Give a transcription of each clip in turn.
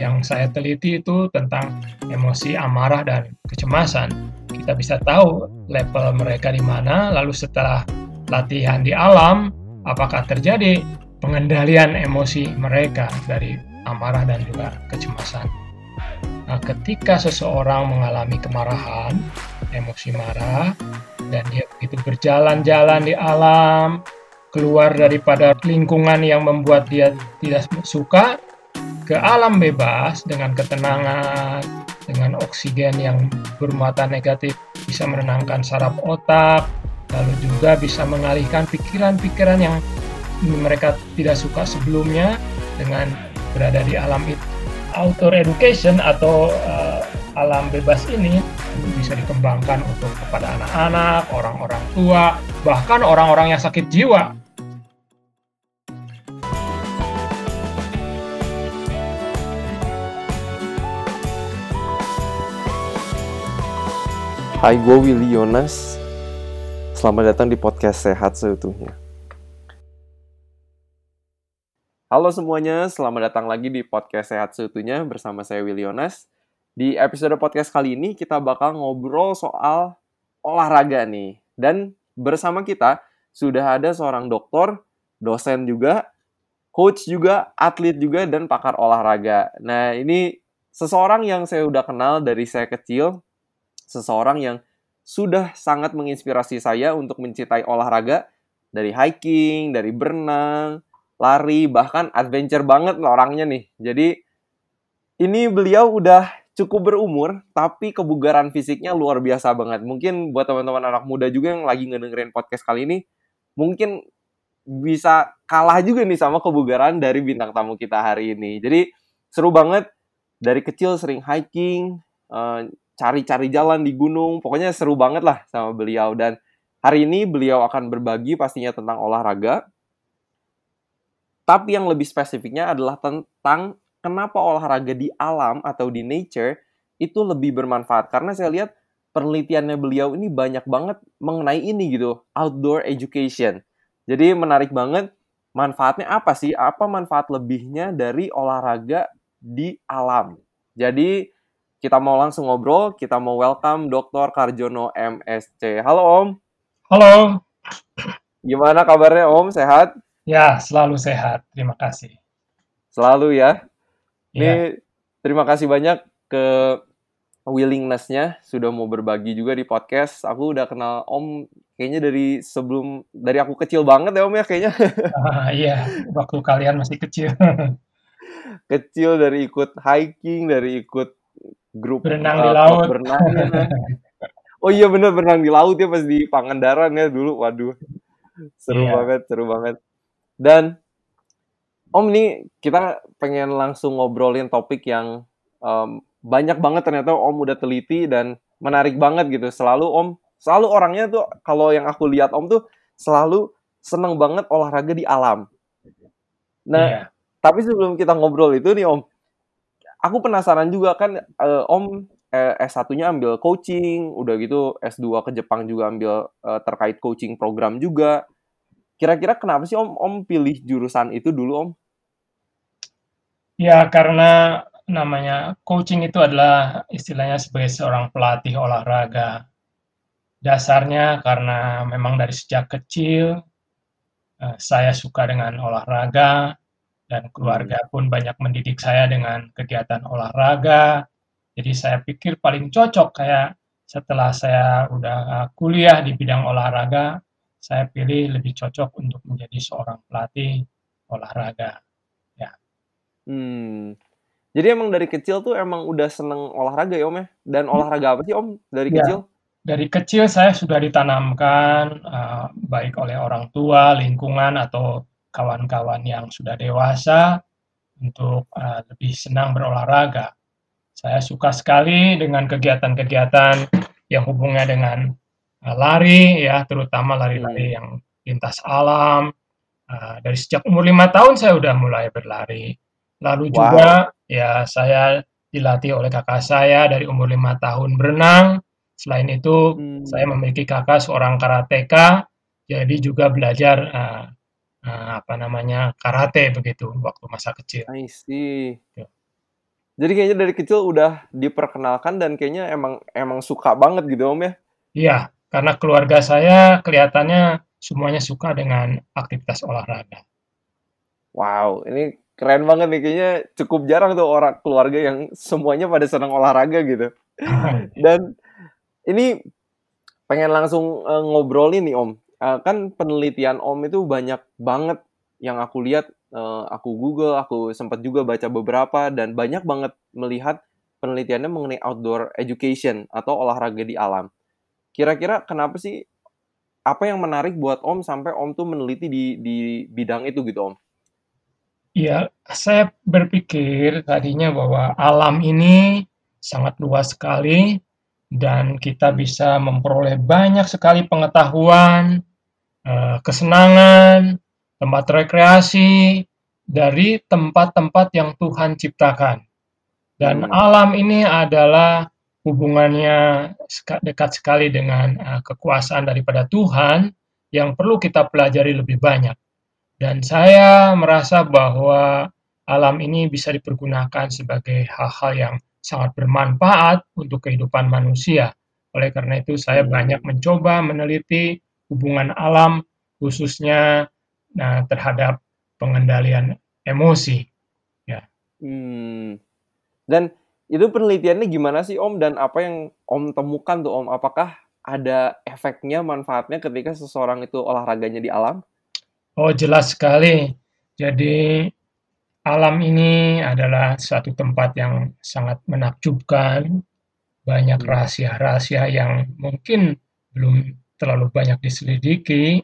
yang saya teliti itu tentang emosi amarah dan kecemasan. Kita bisa tahu level mereka di mana, lalu setelah latihan di alam, apakah terjadi pengendalian emosi mereka dari amarah dan juga kecemasan. Nah, ketika seseorang mengalami kemarahan, emosi marah, dan dia begitu berjalan-jalan di alam, keluar daripada lingkungan yang membuat dia tidak suka, ke alam bebas dengan ketenangan, dengan oksigen yang bermuatan negatif, bisa menenangkan saraf otak, lalu juga bisa mengalihkan pikiran-pikiran yang mereka tidak suka sebelumnya dengan berada di alam itu outdoor education atau uh, alam bebas ini bisa dikembangkan untuk kepada anak-anak, orang-orang tua, bahkan orang-orang yang sakit jiwa. Hai, gue Willy Yonas. Selamat datang di podcast Sehat Seutuhnya. Halo semuanya, selamat datang lagi di podcast Sehat Seutuhnya bersama saya Willionas. Di episode podcast kali ini kita bakal ngobrol soal olahraga nih. Dan bersama kita sudah ada seorang dokter, dosen juga, coach juga, atlet juga, dan pakar olahraga. Nah ini seseorang yang saya udah kenal dari saya kecil, seseorang yang sudah sangat menginspirasi saya untuk mencintai olahraga dari hiking, dari berenang, lari, bahkan adventure banget orangnya nih. Jadi ini beliau udah cukup berumur, tapi kebugaran fisiknya luar biasa banget. Mungkin buat teman-teman anak muda juga yang lagi ngedengerin podcast kali ini, mungkin bisa kalah juga nih sama kebugaran dari bintang tamu kita hari ini. Jadi seru banget. Dari kecil sering hiking, eh, cari-cari jalan di gunung, pokoknya seru banget lah sama beliau. Dan hari ini beliau akan berbagi pastinya tentang olahraga, tapi yang lebih spesifiknya adalah tentang kenapa olahraga di alam atau di nature itu lebih bermanfaat. Karena saya lihat penelitiannya beliau ini banyak banget mengenai ini gitu, outdoor education. Jadi menarik banget manfaatnya apa sih? Apa manfaat lebihnya dari olahraga di alam? Jadi kita mau langsung ngobrol, kita mau welcome Dr. Karjono MSC. Halo Om. Halo. Gimana kabarnya Om? Sehat? Ya, selalu sehat. Terima kasih. Selalu ya. Ini ya. terima kasih banyak ke willingness-nya sudah mau berbagi juga di podcast. Aku udah kenal Om kayaknya dari sebelum dari aku kecil banget ya Om ya kayaknya. Ah, iya, waktu kalian masih kecil. kecil dari ikut hiking, dari ikut grup berenang uh, di laut. Berenang. Ya. oh iya bener berenang di laut ya pas di Pangandaran ya dulu. Waduh. Seru iya. banget, seru banget. Dan Om ini kita pengen langsung ngobrolin topik yang um, banyak banget ternyata Om udah teliti dan menarik banget gitu. Selalu Om, selalu orangnya tuh kalau yang aku lihat Om tuh selalu seneng banget olahraga di alam. Nah, yeah. tapi sebelum kita ngobrol itu nih Om, aku penasaran juga kan uh, Om eh, S1-nya ambil coaching, udah gitu S2 ke Jepang juga ambil uh, terkait coaching program juga. Kira-kira kenapa sih Om Om pilih jurusan itu dulu Om? Ya karena namanya coaching itu adalah istilahnya sebagai seorang pelatih olahraga. Dasarnya karena memang dari sejak kecil uh, saya suka dengan olahraga dan keluarga pun banyak mendidik saya dengan kegiatan olahraga. Jadi saya pikir paling cocok kayak setelah saya udah kuliah di bidang olahraga, saya pilih lebih cocok untuk menjadi seorang pelatih olahraga. Ya. Hmm. Jadi emang dari kecil tuh emang udah seneng olahraga ya Om ya? Dan hmm. olahraga apa sih Om dari ya. kecil? Dari kecil saya sudah ditanamkan uh, baik oleh orang tua, lingkungan atau kawan-kawan yang sudah dewasa untuk uh, lebih senang berolahraga. Saya suka sekali dengan kegiatan-kegiatan yang hubungannya dengan uh, lari ya, terutama lari-lari hmm. yang lintas alam. Uh, dari sejak umur lima tahun saya udah mulai berlari. Lalu wow. juga ya saya dilatih oleh kakak saya dari umur lima tahun berenang. Selain itu hmm. saya memiliki kakak seorang karateka, jadi juga belajar uh, uh, apa namanya karate begitu waktu masa kecil. I see. Jadi kayaknya dari kecil udah diperkenalkan dan kayaknya emang emang suka banget gitu Om ya? Iya, karena keluarga saya kelihatannya semuanya suka dengan aktivitas olahraga. Wow, ini keren banget nih kayaknya cukup jarang tuh orang keluarga yang semuanya pada senang olahraga gitu. Dan ini pengen langsung uh, ngobrolin nih Om. Uh, kan penelitian Om itu banyak banget yang aku lihat uh, aku Google, aku sempat juga baca beberapa dan banyak banget melihat penelitiannya mengenai outdoor education atau olahraga di alam. Kira-kira kenapa sih apa yang menarik buat Om sampai Om tuh meneliti di di bidang itu gitu Om? Iya, saya berpikir tadinya bahwa alam ini sangat luas sekali dan kita bisa memperoleh banyak sekali pengetahuan, kesenangan, tempat rekreasi dari tempat-tempat yang Tuhan ciptakan. Dan hmm. alam ini adalah hubungannya dekat sekali dengan uh, kekuasaan daripada Tuhan yang perlu kita pelajari lebih banyak. Dan saya merasa bahwa alam ini bisa dipergunakan sebagai hal-hal yang sangat bermanfaat untuk kehidupan manusia. Oleh karena itu saya hmm. banyak mencoba meneliti hubungan alam khususnya nah, terhadap pengendalian emosi. Ya. Hmm. Dan itu penelitiannya gimana sih Om dan apa yang Om temukan tuh Om? Apakah ada efeknya, manfaatnya ketika seseorang itu olahraganya di alam? Oh jelas sekali. Jadi alam ini adalah suatu tempat yang sangat menakjubkan, banyak hmm. rahasia-rahasia yang mungkin belum terlalu banyak diselidiki,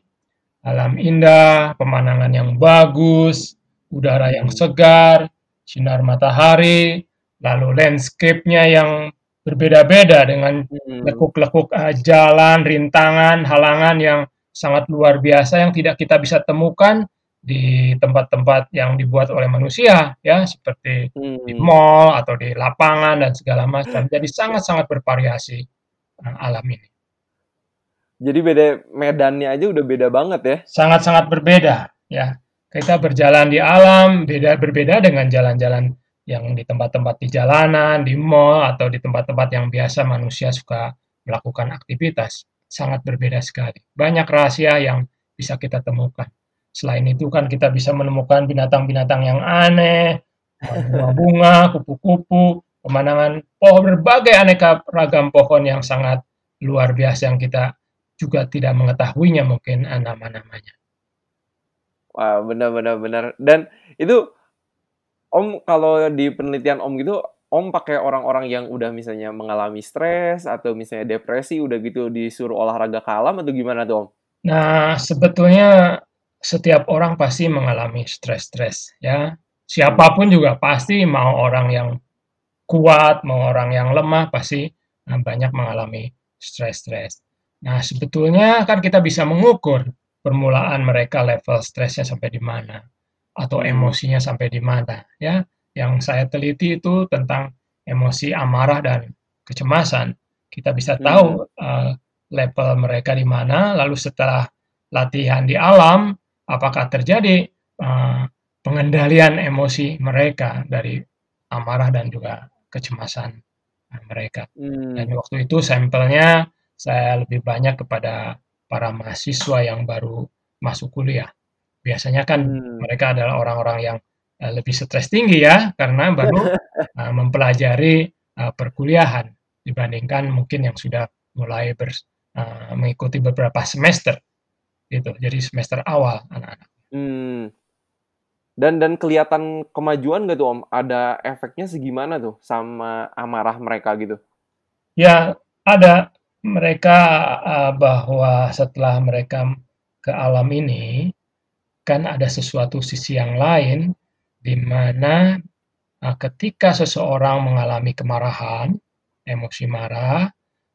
alam indah, pemandangan yang bagus, udara yang hmm. segar, sinar matahari, lalu landscape-nya yang berbeda-beda dengan hmm. lekuk-lekuk uh, jalan, rintangan, halangan yang sangat luar biasa yang tidak kita bisa temukan di tempat-tempat yang dibuat oleh manusia ya seperti hmm. di mall atau di lapangan dan segala macam. Jadi sangat-sangat bervariasi uh, alam ini. Jadi beda medannya aja udah beda banget ya. Sangat-sangat berbeda ya. Kita berjalan di alam beda berbeda dengan jalan-jalan yang di tempat-tempat di jalanan, di mall atau di tempat-tempat yang biasa manusia suka melakukan aktivitas. Sangat berbeda sekali. Banyak rahasia yang bisa kita temukan. Selain itu kan kita bisa menemukan binatang-binatang yang aneh, bunga-bunga, kupu-kupu, pemandangan pohon berbagai aneka ragam pohon yang sangat luar biasa yang kita juga tidak mengetahuinya mungkin nama-namanya. Wah, benar-benar benar. Dan itu Om kalau di penelitian Om gitu, Om pakai orang-orang yang udah misalnya mengalami stres atau misalnya depresi udah gitu disuruh olahraga ke alam atau gimana tuh Om? Nah, sebetulnya setiap orang pasti mengalami stres-stres ya. Siapa pun juga pasti mau orang yang kuat, mau orang yang lemah pasti uh, banyak mengalami stres-stres. Nah, sebetulnya kan kita bisa mengukur permulaan mereka level stresnya sampai di mana atau hmm. emosinya sampai di mana ya. Yang saya teliti itu tentang emosi amarah dan kecemasan. Kita bisa hmm. tahu uh, level mereka di mana lalu setelah latihan di alam apakah terjadi uh, pengendalian emosi mereka dari amarah dan juga kecemasan mereka. Hmm. Dan waktu itu sampelnya saya lebih banyak kepada para mahasiswa yang baru masuk kuliah. Biasanya kan hmm. mereka adalah orang-orang yang uh, lebih stres tinggi ya, karena baru uh, mempelajari uh, perkuliahan dibandingkan mungkin yang sudah mulai ber, uh, mengikuti beberapa semester gitu. Jadi semester awal anak-anak. Hmm. Dan dan kelihatan kemajuan gak tuh Om? Ada efeknya segimana tuh sama amarah mereka gitu? Ya, ada mereka uh, bahwa setelah mereka ke alam ini kan ada sesuatu sisi yang lain di mana uh, ketika seseorang mengalami kemarahan, emosi marah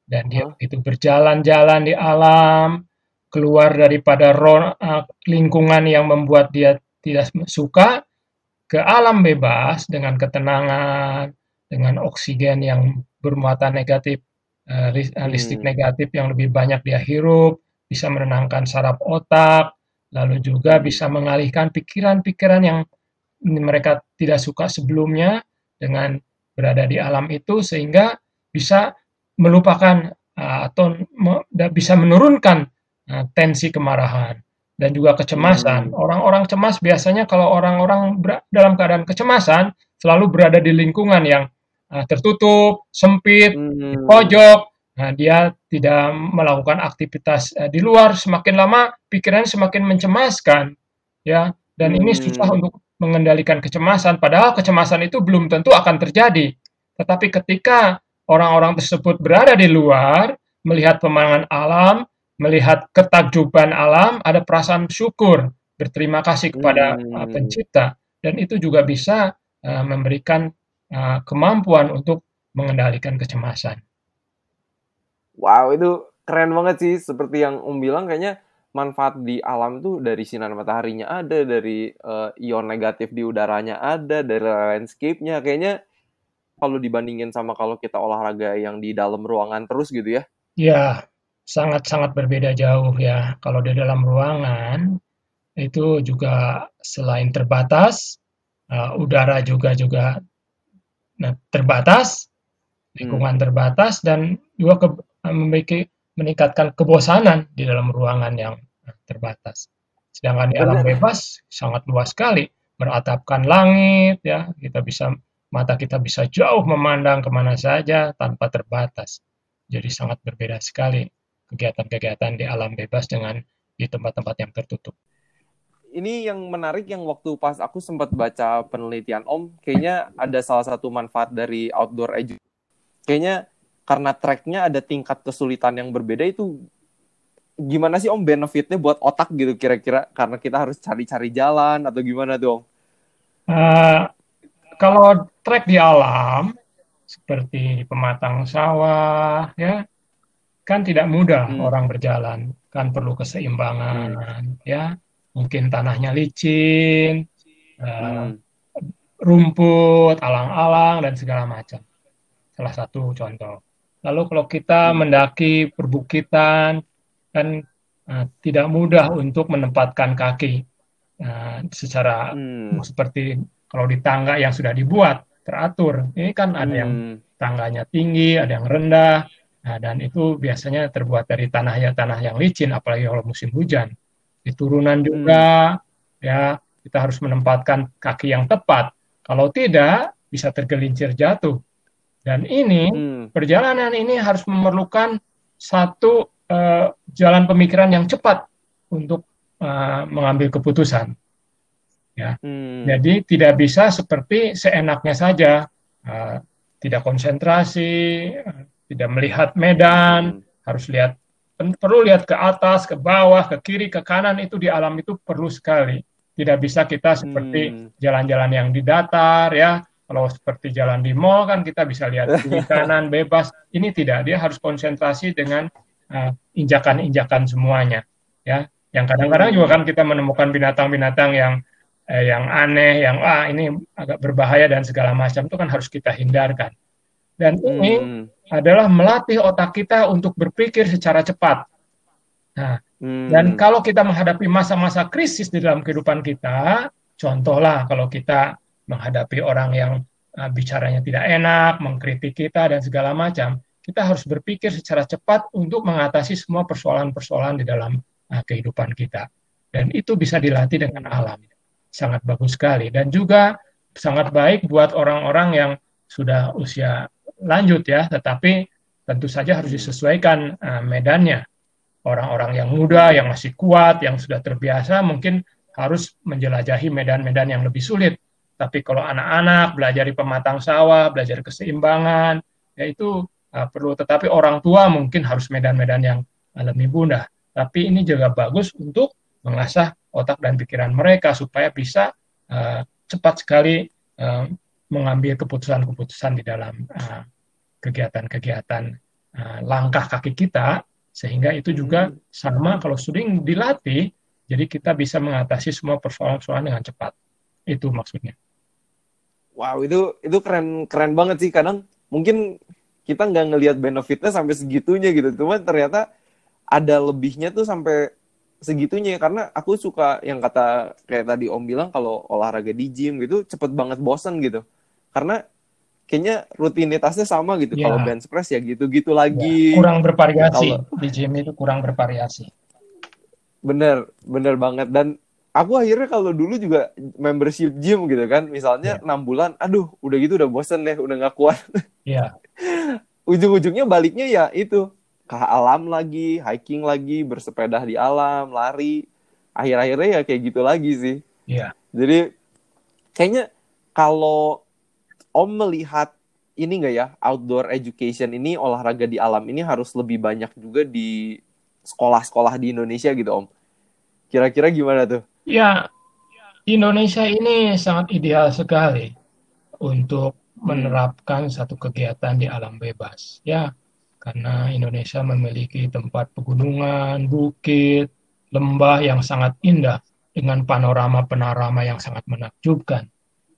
dan dia itu berjalan-jalan di alam, keluar daripada uh, lingkungan yang membuat dia tidak suka ke alam bebas dengan ketenangan, dengan oksigen yang bermuatan negatif listrik hmm. negatif yang lebih banyak dia hirup, bisa menenangkan saraf otak, lalu juga bisa mengalihkan pikiran-pikiran yang mereka tidak suka sebelumnya dengan berada di alam itu sehingga bisa melupakan uh, atau me, bisa menurunkan uh, tensi kemarahan dan juga kecemasan. Hmm. Orang-orang hmm. cemas biasanya kalau orang-orang dalam keadaan kecemasan selalu berada di lingkungan yang uh, tertutup, sempit, hmm. di pojok. Nah, dia tidak melakukan aktivitas uh, di luar. Semakin lama pikiran semakin mencemaskan, ya. Dan hmm. ini susah untuk mengendalikan kecemasan, padahal kecemasan itu belum tentu akan terjadi. Tetapi ketika orang-orang tersebut berada di luar, melihat pemandangan alam, melihat ketakjuban alam, ada perasaan syukur, berterima kasih kepada hmm. uh, pencipta, dan itu juga bisa uh, memberikan uh, kemampuan untuk mengendalikan kecemasan. Wow, itu keren banget sih. Seperti yang Om bilang, kayaknya manfaat di alam tuh dari sinar mataharinya ada, dari uh, ion negatif di udaranya ada, dari landscape-nya. Kayaknya kalau dibandingin sama kalau kita olahraga yang di dalam ruangan terus gitu ya. Ya, sangat-sangat berbeda jauh ya. Kalau di dalam ruangan itu juga selain terbatas, uh, udara juga juga nah, terbatas, lingkungan hmm. terbatas dan juga ke, memiliki meningkatkan kebosanan di dalam ruangan yang terbatas. Sedangkan di alam bebas sangat luas sekali, beratapkan langit ya, kita bisa mata kita bisa jauh memandang ke mana saja tanpa terbatas. Jadi sangat berbeda sekali kegiatan-kegiatan di alam bebas dengan di tempat-tempat yang tertutup. Ini yang menarik yang waktu pas aku sempat baca penelitian Om, kayaknya ada salah satu manfaat dari outdoor education. Kayaknya karena tracknya ada tingkat kesulitan yang berbeda itu gimana sih om benefitnya buat otak gitu kira-kira karena kita harus cari-cari jalan atau gimana tuh om? Uh, kalau trek di alam seperti pematang sawah ya kan tidak mudah hmm. orang berjalan kan perlu keseimbangan hmm. ya mungkin tanahnya licin uh, rumput alang-alang dan segala macam salah satu contoh Lalu kalau kita hmm. mendaki perbukitan kan uh, tidak mudah untuk menempatkan kaki uh, secara hmm. seperti kalau di tangga yang sudah dibuat teratur. Ini kan ada hmm. yang tangganya tinggi, ada yang rendah, nah, dan itu biasanya terbuat dari tanah ya tanah yang licin, apalagi kalau musim hujan. Di turunan juga hmm. ya kita harus menempatkan kaki yang tepat. Kalau tidak bisa tergelincir jatuh dan ini hmm. perjalanan ini harus memerlukan satu uh, jalan pemikiran yang cepat untuk uh, mengambil keputusan. Ya, hmm. jadi tidak bisa seperti seenaknya saja, uh, tidak konsentrasi, uh, tidak melihat medan, hmm. harus lihat perlu lihat ke atas, ke bawah, ke kiri, ke kanan itu di alam itu perlu sekali. Tidak bisa kita seperti hmm. jalan-jalan hmm. yang di datar ya, kalau seperti jalan di mall kan kita bisa lihat kiri kanan bebas. Ini tidak, dia harus konsentrasi dengan uh, injakan-injakan semuanya. Ya, yang kadang-kadang juga kan kita menemukan binatang-binatang yang eh, yang aneh, yang ah ini agak berbahaya dan segala macam itu kan harus kita hindarkan. Dan ini hmm. Adalah melatih otak kita untuk berpikir secara cepat. Nah, hmm. dan kalau kita menghadapi masa-masa krisis di dalam kehidupan kita, contohlah kalau kita menghadapi orang yang uh, bicaranya tidak enak, mengkritik kita dan segala macam, kita harus berpikir secara cepat untuk mengatasi semua persoalan-persoalan di dalam uh, kehidupan kita. Dan itu bisa dilatih dengan alam. Sangat bagus sekali dan juga sangat baik buat orang-orang yang sudah usia lanjut ya, tetapi tentu saja harus disesuaikan uh, medannya. Orang-orang yang muda, yang masih kuat, yang sudah terbiasa mungkin harus menjelajahi medan-medan yang lebih sulit tapi kalau anak-anak belajar di pematang sawah, belajar keseimbangan, ya itu uh, perlu. Tetapi orang tua mungkin harus medan-medan yang uh, lebih mudah. Tapi ini juga bagus untuk mengasah otak dan pikiran mereka supaya bisa uh, cepat sekali uh, mengambil keputusan-keputusan di dalam uh, kegiatan-kegiatan uh, langkah kaki kita, sehingga itu juga hmm. sama kalau sering dilatih, jadi kita bisa mengatasi semua persoalan-persoalan dengan cepat. Itu maksudnya. Wow itu itu keren keren banget sih. Kadang mungkin kita nggak ngelihat benefitnya sampai segitunya gitu. Cuma ternyata ada lebihnya tuh sampai segitunya karena aku suka yang kata kayak tadi om bilang kalau olahraga di gym gitu cepet banget bosen gitu karena kayaknya rutinitasnya sama gitu. Ya. Kalau bench press ya gitu-gitu lagi. kurang bervariasi Kalau- di gym itu kurang bervariasi Bener, bener banget. Dan aku akhirnya kalau dulu juga membership gym gitu kan, misalnya Iya. enam bulan, aduh udah gitu udah bosen deh, udah nggak kuat. ya Ujung-ujungnya baliknya ya itu ke alam lagi, hiking lagi, bersepeda di alam, lari. Akhir-akhirnya ya kayak gitu lagi sih. ya Jadi kayaknya kalau Om melihat ini nggak ya outdoor education ini olahraga di alam ini harus lebih banyak juga di sekolah-sekolah di Indonesia gitu Om. Kira-kira gimana tuh? Ya, Indonesia ini sangat ideal sekali untuk menerapkan satu kegiatan di alam bebas. Ya, karena Indonesia memiliki tempat pegunungan, bukit, lembah yang sangat indah dengan panorama-panorama yang sangat menakjubkan.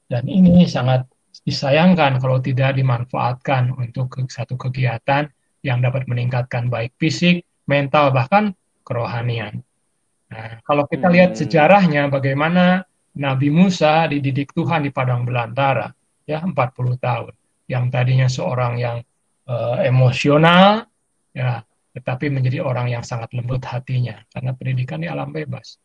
Dan ini sangat disayangkan kalau tidak dimanfaatkan untuk satu kegiatan yang dapat meningkatkan baik fisik, mental, bahkan kerohanian. Nah, kalau kita lihat Hmm. sejarahnya bagaimana Nabi Musa dididik Tuhan di padang belantara, ya 40 tahun. Yang tadinya seorang yang eh, emosional, ya, tetapi menjadi orang yang sangat lembut hatinya karena pendidikan di alam bebas.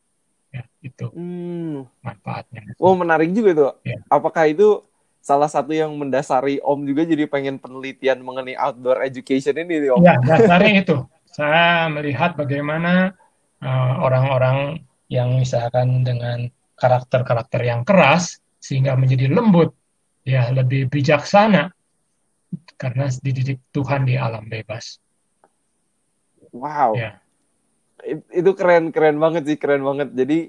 Ya, itu Hmm. manfaatnya. Oh menarik juga tuh. Ya. Apakah itu salah satu yang mendasari Om juga jadi pengen penelitian mengenai outdoor education ini Om? Ya, dasarnya itu. Saya melihat bagaimana eh, orang-orang yang misalkan dengan karakter-karakter yang keras sehingga menjadi lembut, ya lebih bijaksana karena dididik Tuhan di alam bebas. Wow. Ya. It- itu keren keren banget sih keren banget jadi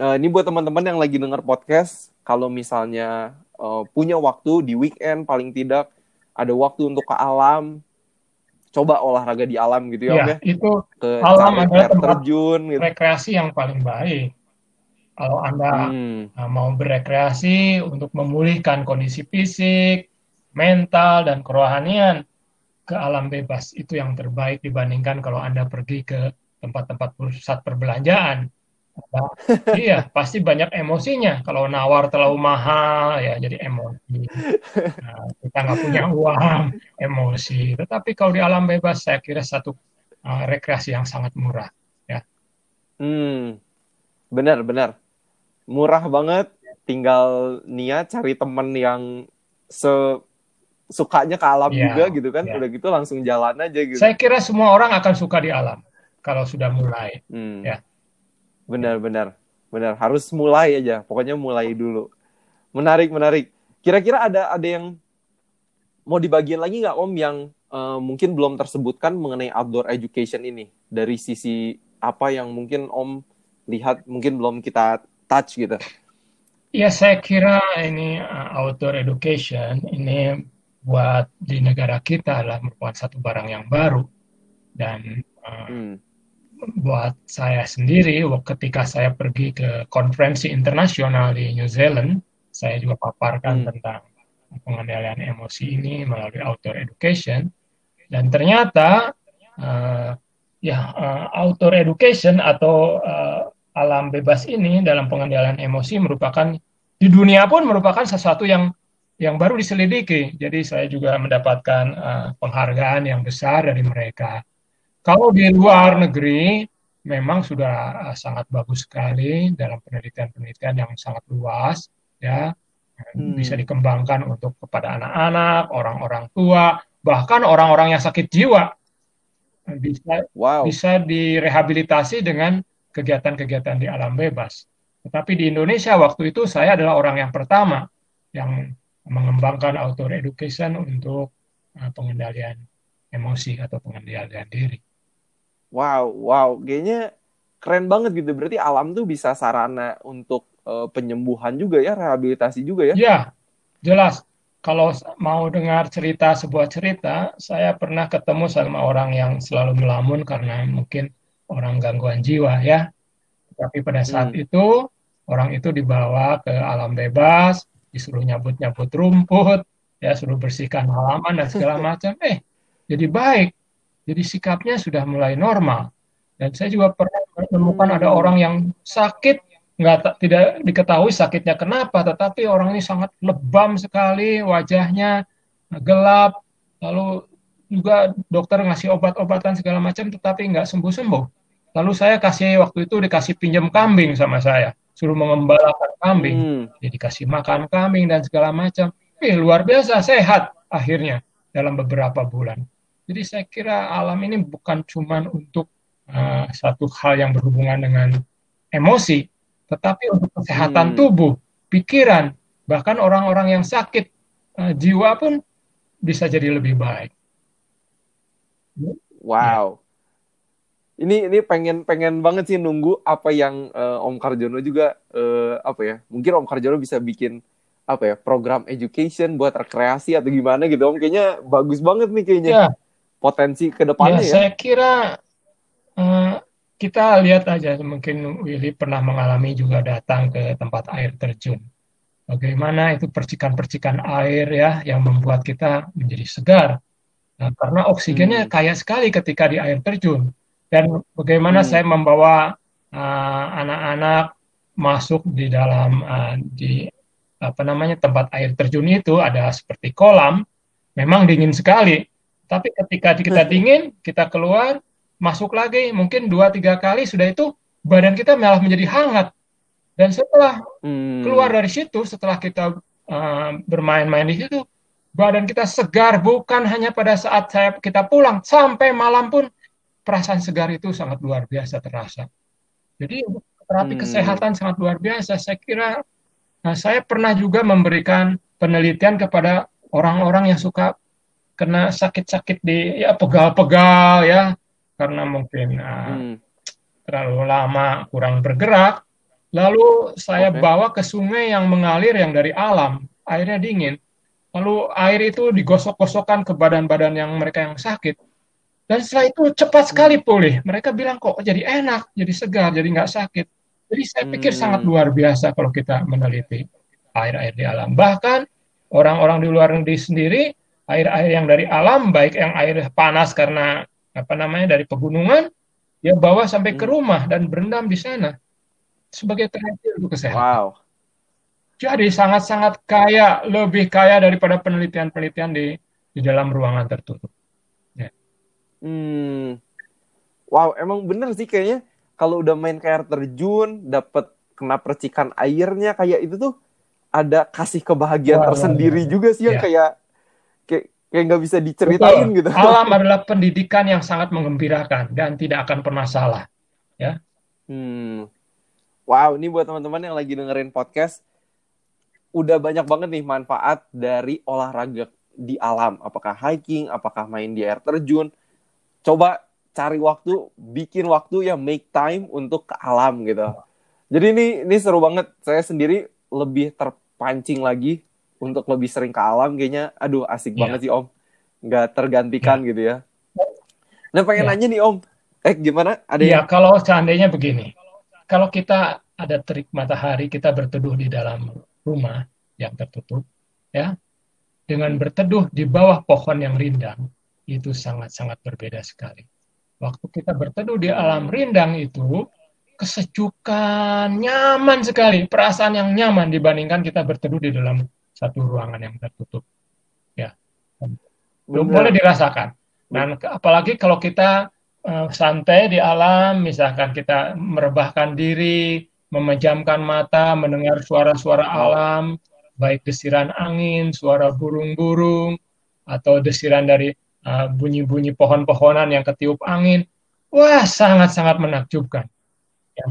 eh, ini buat teman-teman yang lagi denger podcast kalau misalnya eh, punya waktu di weekend paling tidak ada waktu untuk ke alam coba olahraga di alam gitu ya, Om Ya, ya itu ke alam adalah tempat terjun gitu rekreasi yang paling baik. Kalau Anda Hmm, Nah, mau berekreasi untuk memulihkan kondisi fisik, mental, dan kerohanian ke alam bebas. Itu yang terbaik dibandingkan kalau Anda pergi ke tempat-tempat pusat perbelanjaan. Iya, pasti banyak emosinya. Kalau nawar terlalu mahal, ya jadi emosi. Nah, kita nggak punya uang, emosi. Tetapi kalau di alam bebas, saya kira satu uh, rekreasi yang sangat murah. hmm. benar benar murah banget tinggal niat cari temen yang se sukanya ke alam Iya, juga gitu kan iya. udah gitu langsung jalan aja gitu Saya kira semua orang akan suka di alam kalau sudah mulai. Hmm. Ya. Benar, benar, benar. Harus mulai aja. Pokoknya mulai dulu. Menarik, menarik. Kira-kira ada ada yang mau dibagian lagi nggak Om yang eh, mungkin belum tersebutkan mengenai outdoor education ini dari sisi apa yang mungkin Om lihat mungkin belum kita touch gitu. Ya, saya kira ini uh, outdoor education ini buat di negara kita adalah merupakan satu barang yang baru dan uh, Hmm. Buat saya sendiri waktu ketika saya pergi ke konferensi internasional di New Zealand, saya juga paparkan Hmm. tentang pengendalian emosi ini melalui outdoor education dan ternyata uh, ya uh, outdoor education atau uh, alam bebas ini dalam pengendalian emosi merupakan di dunia pun merupakan sesuatu yang yang baru diselidiki. Jadi saya juga mendapatkan uh, penghargaan yang besar dari mereka. Kalau di luar negeri memang sudah uh, sangat bagus sekali dalam penelitian-penelitian yang sangat luas ya Hmm. bisa dikembangkan untuk kepada anak-anak, orang-orang tua, bahkan orang-orang yang sakit jiwa bisa Wow. bisa direhabilitasi dengan kegiatan-kegiatan di alam bebas. Tetapi di Indonesia waktu itu saya adalah orang yang pertama yang mengembangkan outdoor education untuk uh, pengendalian emosi atau pengendalian diri. Wow, wow. Kayaknya keren banget gitu. Berarti alam tuh bisa sarana untuk eh, penyembuhan juga ya, rehabilitasi juga ya. Ya, jelas. Kalau mau dengar cerita sebuah cerita, saya pernah ketemu sama orang yang selalu melamun karena mungkin orang gangguan jiwa ya. Tapi pada saat Hmm. itu orang itu dibawa ke alam bebas, disuruh nyabut-nyabut rumput, ya suruh bersihkan halaman dan segala macam. Eh, jadi baik. Jadi sikapnya sudah mulai normal. Dan saya juga pernah menemukan ada orang yang sakit nggak tidak diketahui sakitnya kenapa, tetapi orang ini sangat lebam sekali wajahnya, gelap, lalu juga dokter ngasih obat-obatan segala macam tetapi nggak sembuh-sembuh. Lalu saya kasih waktu itu dikasih pinjam kambing sama saya, suruh mengembalakan kambing, hmm. jadi dikasih makan kambing dan segala macam. Eh, luar biasa sehat akhirnya dalam beberapa bulan. Jadi saya kira alam ini bukan cuma untuk uh, satu hal yang berhubungan dengan emosi, tetapi untuk kesehatan hmm. tubuh, pikiran, bahkan orang-orang yang sakit uh, jiwa pun bisa jadi lebih baik. Wow. Ini ini pengen pengen banget sih nunggu apa yang uh, Om Karjono juga uh, apa ya? Mungkin Om Karjono bisa bikin apa ya program education buat rekreasi atau gimana gitu Om kayaknya bagus banget nih kayaknya ya. Potensi ke depannya ya, ya. Saya kira uh, kita lihat aja mungkin Willy pernah mengalami juga datang ke tempat air terjun. Bagaimana itu percikan-percikan air ya yang membuat kita menjadi segar Nah, karena oksigennya hmm. kaya sekali ketika di air terjun. Dan bagaimana hmm. saya membawa uh, anak-anak uh, masuk di dalam uh, di apa namanya tempat air terjun itu ada seperti kolam, memang dingin sekali. Tapi ketika kita dingin, kita keluar, masuk lagi, mungkin dua tiga kali sudah itu badan kita malah menjadi hangat. Dan setelah hmm. keluar dari situ, setelah kita uh, bermain-main di situ, badan kita segar bukan hanya pada saat saya kita pulang sampai malam pun perasaan segar itu sangat luar biasa terasa. Jadi terapi hmm. kesehatan sangat luar biasa. Saya kira nah, saya pernah juga memberikan penelitian kepada orang-orang yang suka kena sakit-sakit di ya pegal-pegal ya karena mungkin uh, hmm. terlalu lama kurang bergerak. Lalu saya okay. bawa ke sungai yang mengalir yang dari alam, airnya dingin lalu air itu digosok-gosokkan ke badan-badan yang mereka yang sakit. Dan setelah itu cepat sekali pulih. Mereka bilang kok jadi enak, jadi segar, jadi nggak sakit. Jadi saya pikir hmm. sangat luar biasa kalau kita meneliti air-air di alam. Bahkan orang-orang di luar negeri sendiri, air-air yang dari alam, baik yang air panas karena apa namanya dari pegunungan, dia bawa sampai ke hmm. rumah dan berendam di sana sebagai terapi untuk kesehatan. Wow. Jadi sangat-sangat kaya, lebih kaya daripada penelitian-penelitian di di dalam ruangan tertutup. Ya. Hmm. Wow, emang bener sih kayaknya kalau udah main kayak terjun, dapat kena percikan airnya kayak itu tuh ada kasih kebahagiaan wow, tersendiri juga sih yang ya. kayak kayak kayak nggak bisa diceritain Betul. gitu. Alam adalah pendidikan yang sangat mengembirakan dan tidak akan pernah salah. Ya. Hmm. Wow, ini buat teman-teman yang lagi dengerin podcast, udah banyak banget nih manfaat dari olahraga di alam. Apakah hiking, apakah main di air terjun. Coba cari waktu, bikin waktu ya make time untuk ke alam gitu. Jadi ini ini seru banget. Saya sendiri lebih terpancing lagi untuk lebih sering ke alam kayaknya. Aduh asik yeah. banget sih Om. Nggak tergantikan yeah. gitu ya. Nah pengen yeah. nanya nih Om. Eh gimana? Ada Iya, yang... kalau seandainya begini. Kalau kita ada terik matahari, kita berteduh di dalam rumah yang tertutup, ya, dengan berteduh di bawah pohon yang rindang, itu sangat-sangat berbeda sekali. Waktu kita berteduh di alam rindang itu, kesejukan, nyaman sekali, perasaan yang nyaman dibandingkan kita berteduh di dalam satu ruangan yang tertutup. Ya, belum boleh dirasakan. Dan apalagi kalau kita uh, santai di alam, misalkan kita merebahkan diri, memejamkan mata, mendengar suara-suara alam, baik desiran angin, suara burung-burung, atau desiran dari uh, bunyi-bunyi pohon-pohonan yang ketiup angin. Wah, sangat-sangat menakjubkan. Ya.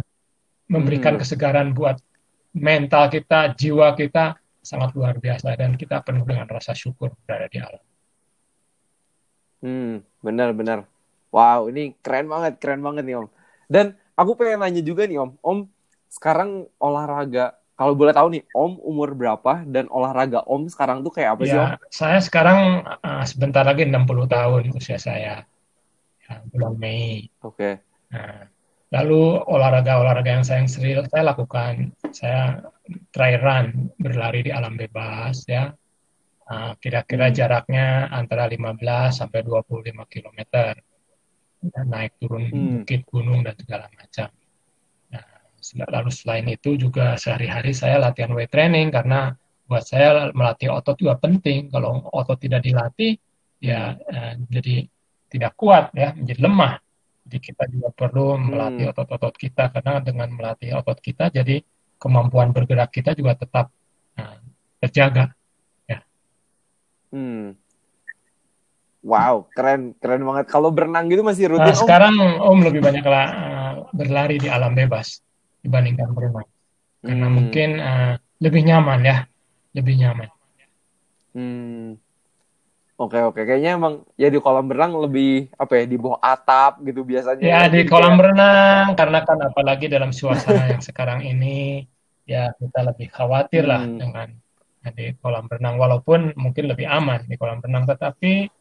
Memberikan hmm. kesegaran buat mental kita, jiwa kita, sangat luar biasa. Dan kita penuh dengan rasa syukur berada di alam. Hmm, benar-benar. Wow, ini keren banget, keren banget nih Om. Dan aku pengen nanya juga nih Om, Om sekarang olahraga kalau boleh tahu nih Om umur berapa dan olahraga Om sekarang tuh kayak apa ya, sih Om? Saya sekarang uh, sebentar lagi 60 tahun usia saya. Ya, bulan Mei. Oke. Okay. Nah, lalu olahraga-olahraga yang saya sering saya lakukan, saya try run, berlari di alam bebas ya. Nah, kira-kira hmm. jaraknya antara 15 sampai 25 km. Ya, naik turun hmm. bukit gunung dan segala macam lalu selain itu juga sehari-hari saya latihan weight training karena buat saya melatih otot juga penting. Kalau otot tidak dilatih, ya uh, jadi tidak kuat ya, menjadi lemah. Jadi kita juga perlu melatih hmm. otot-otot kita karena dengan melatih otot kita, jadi kemampuan bergerak kita juga tetap uh, terjaga. Ya. Hmm. Wow, keren, keren banget. Kalau berenang gitu masih rutin? Nah, sekarang Om lebih banyak lah uh, berlari di alam bebas dibandingkan berenang, karena hmm. mungkin uh, lebih nyaman ya, lebih nyaman. Hmm. Oke oke, kayaknya emang ya di kolam berenang lebih apa ya di bawah atap gitu biasanya. Ya di kolam berenang karena kan apalagi dalam suasana yang sekarang ini ya kita lebih khawatir lah hmm. dengan di kolam renang walaupun mungkin lebih aman di kolam renang tetapi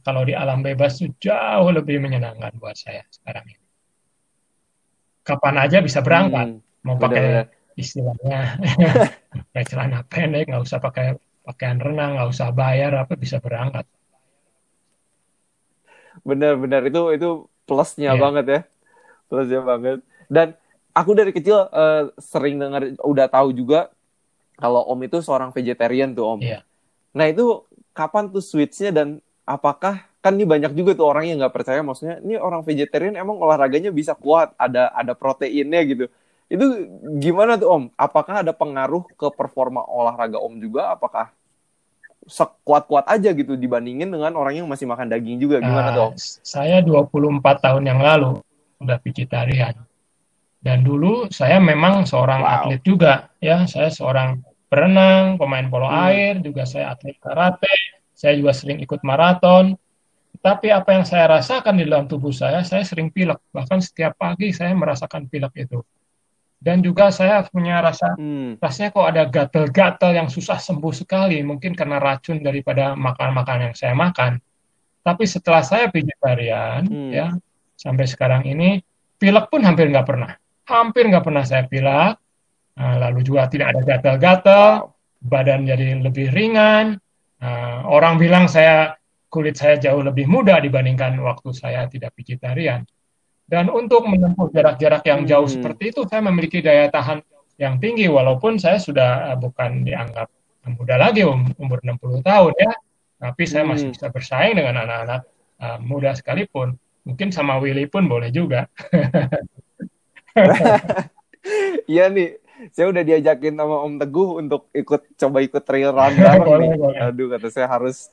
kalau di alam bebas itu jauh lebih menyenangkan buat saya sekarang ini. Kapan aja bisa berangkat, hmm, mau pakai bener. istilahnya pakai celana pendek, nggak usah pakai pakaian renang, nggak usah bayar apa bisa berangkat. Bener-bener itu itu plusnya yeah. banget ya, plusnya banget. Dan aku dari kecil uh, sering dengar, udah tahu juga kalau Om itu seorang vegetarian tuh Om. Yeah. Nah itu kapan tuh switchnya dan apakah kan ini banyak juga tuh orang yang nggak percaya maksudnya ini orang vegetarian emang olahraganya bisa kuat ada ada proteinnya gitu itu gimana tuh om apakah ada pengaruh ke performa olahraga om juga apakah sekuat-kuat aja gitu dibandingin dengan orang yang masih makan daging juga gimana nah, tuh om saya 24 tahun yang lalu udah vegetarian dan dulu saya memang seorang wow. atlet juga ya saya seorang berenang pemain polo hmm. air juga saya atlet karate saya juga sering ikut maraton. Tapi apa yang saya rasakan di dalam tubuh saya, saya sering pilek. Bahkan setiap pagi saya merasakan pilek itu. Dan juga saya punya rasa, hmm. rasanya kok ada gatel-gatel yang susah sembuh sekali. Mungkin karena racun daripada makan-makan yang saya makan. Tapi setelah saya vegetarian, hmm. ya sampai sekarang ini, pilek pun hampir nggak pernah. Hampir nggak pernah saya pilek. Nah, lalu juga tidak ada gatel-gatel, badan jadi lebih ringan, Uh, orang bilang saya kulit saya jauh lebih muda dibandingkan waktu saya tidak vegetarian. Dan untuk menempuh jarak-jarak yang jauh hmm. seperti itu, saya memiliki daya tahan yang tinggi, walaupun saya sudah uh, bukan dianggap muda lagi, um, umur 60 tahun ya. Tapi saya masih hmm. bisa bersaing dengan anak-anak uh, muda sekalipun. Mungkin sama Willy pun boleh juga. Iya nih, saya udah diajakin sama Om Teguh untuk ikut coba ikut trail run bareng nih. Aduh kata saya harus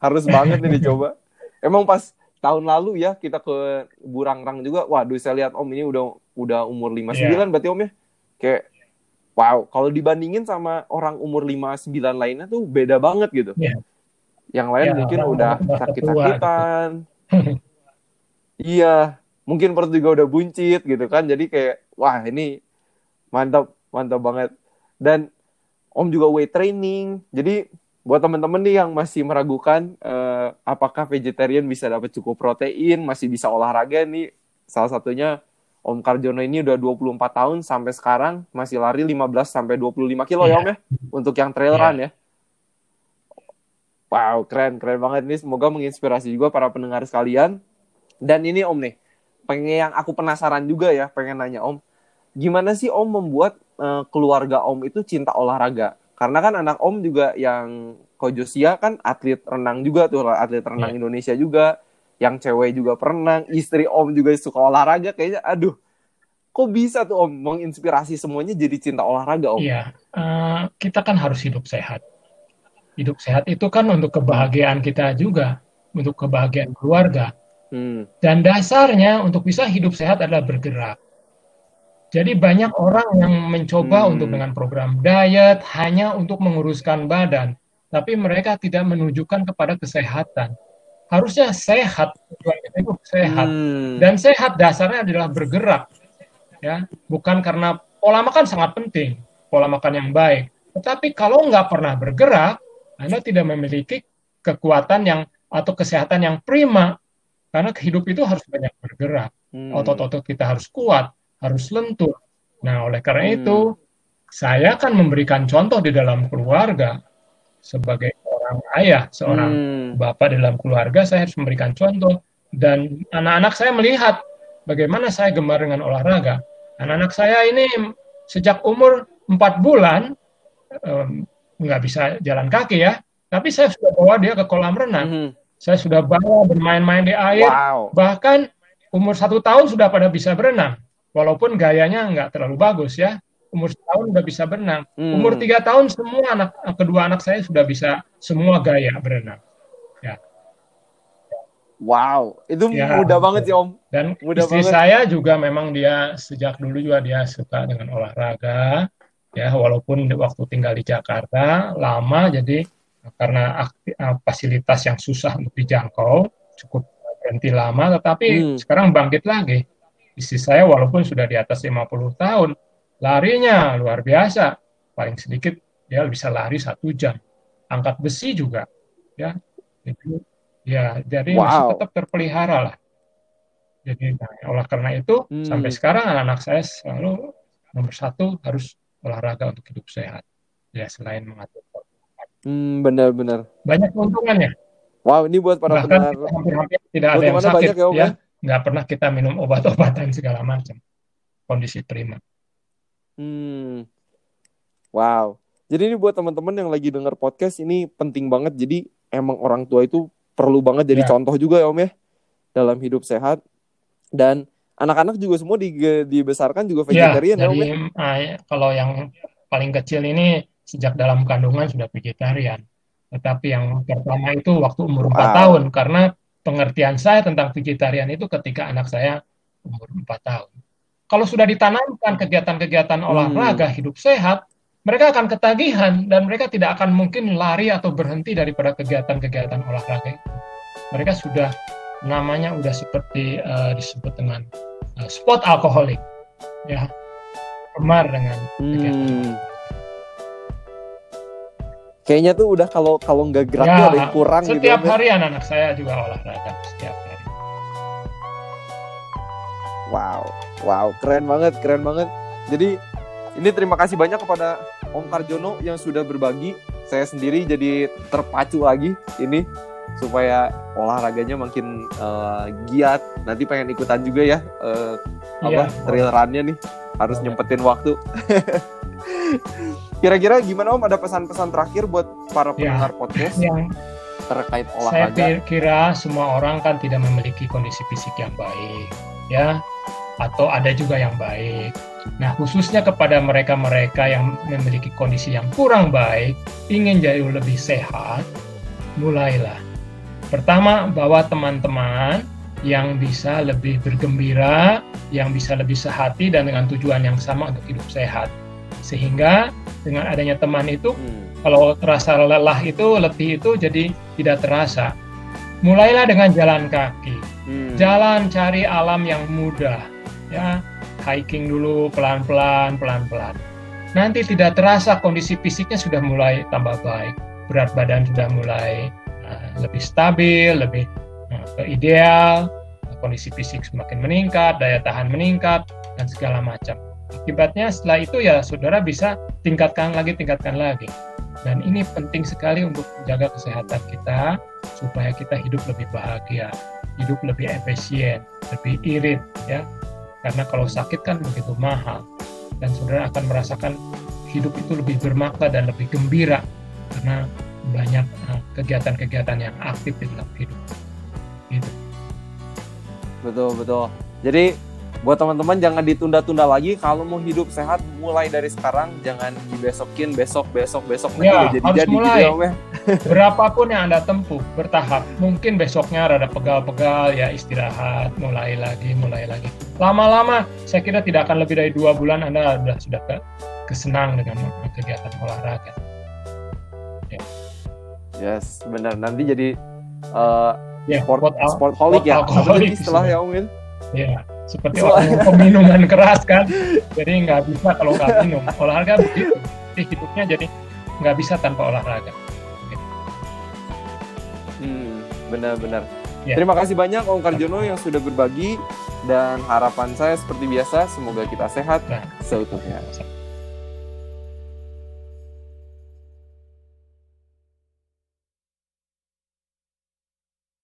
harus banget nih dicoba. Emang pas tahun lalu ya kita ke Burangrang juga. Waduh saya lihat Om ini udah udah umur 59 yeah. berarti Om ya. Kayak wow, kalau dibandingin sama orang umur 59 lainnya tuh beda banget gitu. Yeah. Yang lain yeah, mungkin udah sakit-sakitan. Gitu. iya, mungkin perut juga udah buncit gitu kan. Jadi kayak wah ini Mantap, mantap banget. Dan Om juga weight training. Jadi buat teman-teman nih yang masih meragukan uh, apakah vegetarian bisa dapat cukup protein, masih bisa olahraga nih. Salah satunya Om Karjono ini udah 24 tahun sampai sekarang masih lari 15 sampai 25 kilo yeah. ya Om ya untuk yang trail yeah. run ya. Wow, keren, keren banget nih. Semoga menginspirasi juga para pendengar sekalian. Dan ini Om nih, pengen yang aku penasaran juga ya, pengen nanya Om gimana sih Om membuat uh, keluarga Om itu cinta olahraga? Karena kan anak Om juga yang Kojosia kan atlet renang juga tuh, atlet renang yeah. Indonesia juga, yang cewek juga perenang, istri Om juga suka olahraga, kayaknya aduh, kok bisa tuh Om menginspirasi semuanya jadi cinta olahraga Om? Iya, uh, kita kan harus hidup sehat. Hidup sehat itu kan untuk kebahagiaan kita juga, untuk kebahagiaan keluarga. Hmm. Dan dasarnya untuk bisa hidup sehat adalah bergerak. Jadi banyak orang yang mencoba hmm. untuk dengan program diet hanya untuk menguruskan badan, tapi mereka tidak menunjukkan kepada kesehatan. Harusnya sehat, itu sehat. Hmm. Dan sehat dasarnya adalah bergerak. Ya, bukan karena pola makan sangat penting, pola makan yang baik. Tetapi kalau nggak pernah bergerak, Anda tidak memiliki kekuatan yang atau kesehatan yang prima. Karena hidup itu harus banyak bergerak. Hmm. Otot-otot kita harus kuat harus lentur. Nah, oleh karena hmm. itu, saya akan memberikan contoh di dalam keluarga sebagai orang ayah, seorang hmm. bapak di dalam keluarga, saya harus memberikan contoh. Dan anak-anak saya melihat bagaimana saya gemar dengan olahraga. Anak-anak saya ini sejak umur 4 bulan, um, nggak bisa jalan kaki ya, tapi saya sudah bawa dia ke kolam renang. Mhm. Saya sudah bawa bermain-main di air, Wow. bahkan umur satu tahun sudah pada bisa berenang. Walaupun gayanya nggak terlalu bagus ya, umur setahun udah bisa berenang. Hmm. Umur tiga tahun semua anak kedua anak saya sudah bisa semua gaya berenang. Wow, itu Ya, mudah banget sih Om. Dan Mudah istri banget. saya juga memang dia sejak dulu juga dia suka dengan olahraga. Ya, walaupun waktu tinggal di Jakarta lama, jadi karena akti- eh, fasilitas yang susah untuk dijangkau, cukup berhenti lama, tetapi Hmm. sekarang bangkit lagi. Istri saya walaupun sudah di atas 50 tahun, larinya luar biasa. Paling sedikit dia bisa lari satu jam. Angkat besi juga, ya. Itu, ya, jadi masih Wow. tetap terpelihara lah. Jadi nah, oleh karena itu Hmm. sampai sekarang anak-anak saya selalu nomor satu harus olahraga untuk hidup sehat. Ya selain mengatur. Hmm, benar-benar. banyak keuntungannya. Wow, ini buat para Bahkan pendengar. hampir-hampir tidak ada yang sakit banyak ya, Om, ya. ya? Nggak pernah kita minum obat-obatan segala macam. Kondisi prima. Hmm. Wow. Jadi ini buat teman-teman yang lagi denger podcast ini penting banget. Jadi emang orang tua itu perlu banget jadi Ya. contoh juga ya Om ya dalam hidup sehat. Dan anak-anak juga semua di- dibesarkan juga Ya, vegetarian ya, Om jadi ya. ah, kalau yang paling kecil ini sejak dalam kandungan sudah vegetarian. Tetapi yang pertama itu waktu umur 4 Wow. tahun karena pengertian saya tentang vegetarian itu ketika anak saya umur 4 tahun. Kalau sudah ditanamkan kegiatan-kegiatan Hmm. olahraga hidup sehat, mereka akan ketagihan dan mereka tidak akan mungkin lari atau berhenti daripada kegiatan-kegiatan olahraga itu. Mereka sudah namanya udah seperti eh, disebut dengan eh, spot alkoholik, ya, gemar dengan kegiatan. Hmm. Kayaknya tuh udah kalau kalau nggak gerak Ya, tuh ada yang kurang gitu. Setiap ya. hari anak saya juga olahraga setiap hari. Wow, wow, keren banget, keren banget. Jadi ini terima kasih banyak kepada Om Karjono yang sudah berbagi. Saya sendiri jadi terpacu lagi ini supaya olahraganya makin eh, giat. Nanti pengen ikutan juga ya eh, apa Iya. trail run-nya nih. Harus nyempetin waktu. Kira-kira gimana Om ada pesan-pesan terakhir buat para Ya. pendengar podcast Yang terkait saya olahraga? pi- kira semua orang kan tidak memiliki kondisi fisik yang baik, ya, atau ada juga yang baik. Nah, khususnya kepada mereka-mereka yang memiliki kondisi yang kurang baik, ingin jauh lebih sehat, mulailah. Pertama, bawa teman-teman yang bisa lebih bergembira, yang bisa lebih sehati dan dengan tujuan yang sama untuk hidup sehat. Sehingga dengan adanya teman itu Hmm. kalau terasa lelah itu, letih itu jadi tidak terasa. Mulailah dengan jalan kaki. Hmm. Jalan cari alam yang mudah. Ya, hiking dulu pelan-pelan, pelan-pelan. Nanti tidak terasa kondisi fisiknya sudah mulai tambah baik. Berat badan sudah mulai uh, lebih stabil, lebih uh, ideal. Kondisi fisik semakin meningkat, daya tahan meningkat, dan segala macam. Akibatnya setelah itu ya saudara bisa tingkatkan lagi, tingkatkan lagi. Dan ini penting sekali untuk menjaga kesehatan kita supaya kita hidup lebih bahagia, hidup lebih efisien, lebih irit ya. Karena kalau sakit kan begitu mahal dan saudara akan merasakan hidup itu lebih bermakna dan lebih gembira karena banyak uh, kegiatan-kegiatan yang aktif di dalam hidup. Gitu. Betul betul. Jadi buat teman-teman jangan ditunda-tunda lagi kalau mau hidup sehat mulai dari sekarang jangan dibesokin besok besok besok nanti Ya, udah jadi harus jadi mulai. gitu ya ya. Berapapun yang Anda tempuh bertahap, mungkin besoknya rada pegal-pegal ya istirahat, mulai lagi, mulai lagi. Lama-lama saya kira tidak akan lebih dari dua bulan Anda sudah sudah ke, kesenang dengan kegiatan olahraga. Yes, benar. Nanti jadi eh, Ya, sport sport sport ya. Apa alkoholik sih istilah ya Om? Ya, seperti orang yang peminuman keras kan. Jadi nggak bisa kalau nggak minum. Olahraga begitu. Jadi hidupnya jadi nggak bisa tanpa olahraga. Hmm, benar-benar. Ya. Terima kasih banyak Om Karjono yang sudah berbagi dan harapan saya seperti biasa semoga kita sehat Nah. seutuhnya.